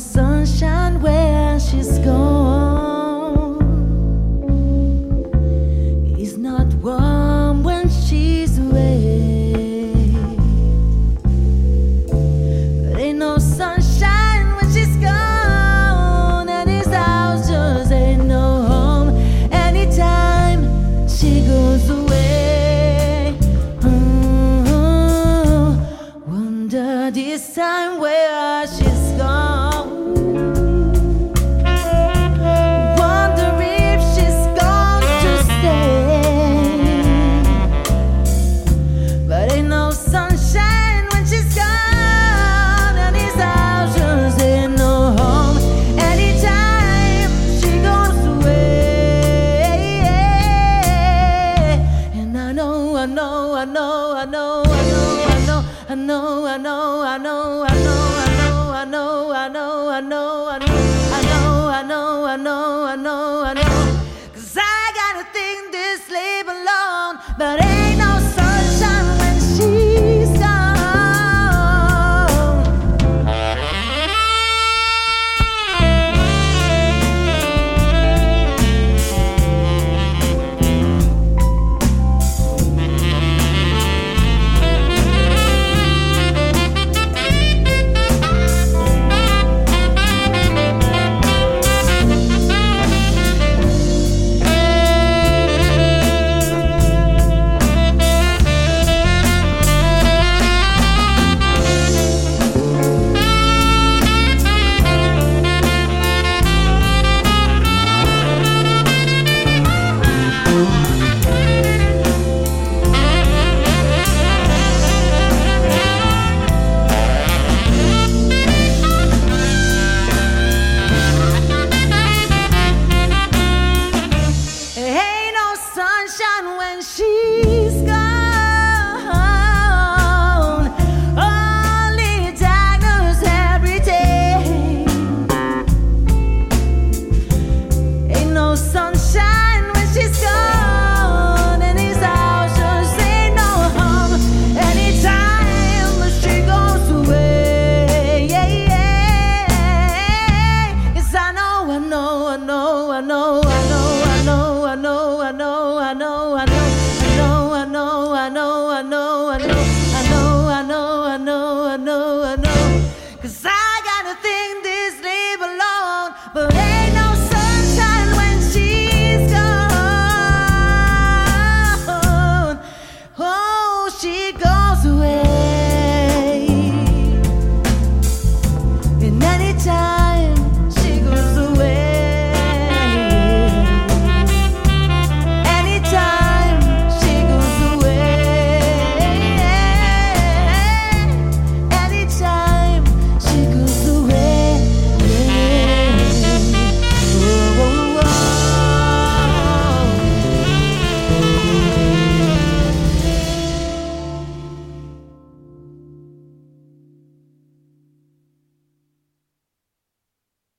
sunshine. I know she Cause I gotta think this leave alone. But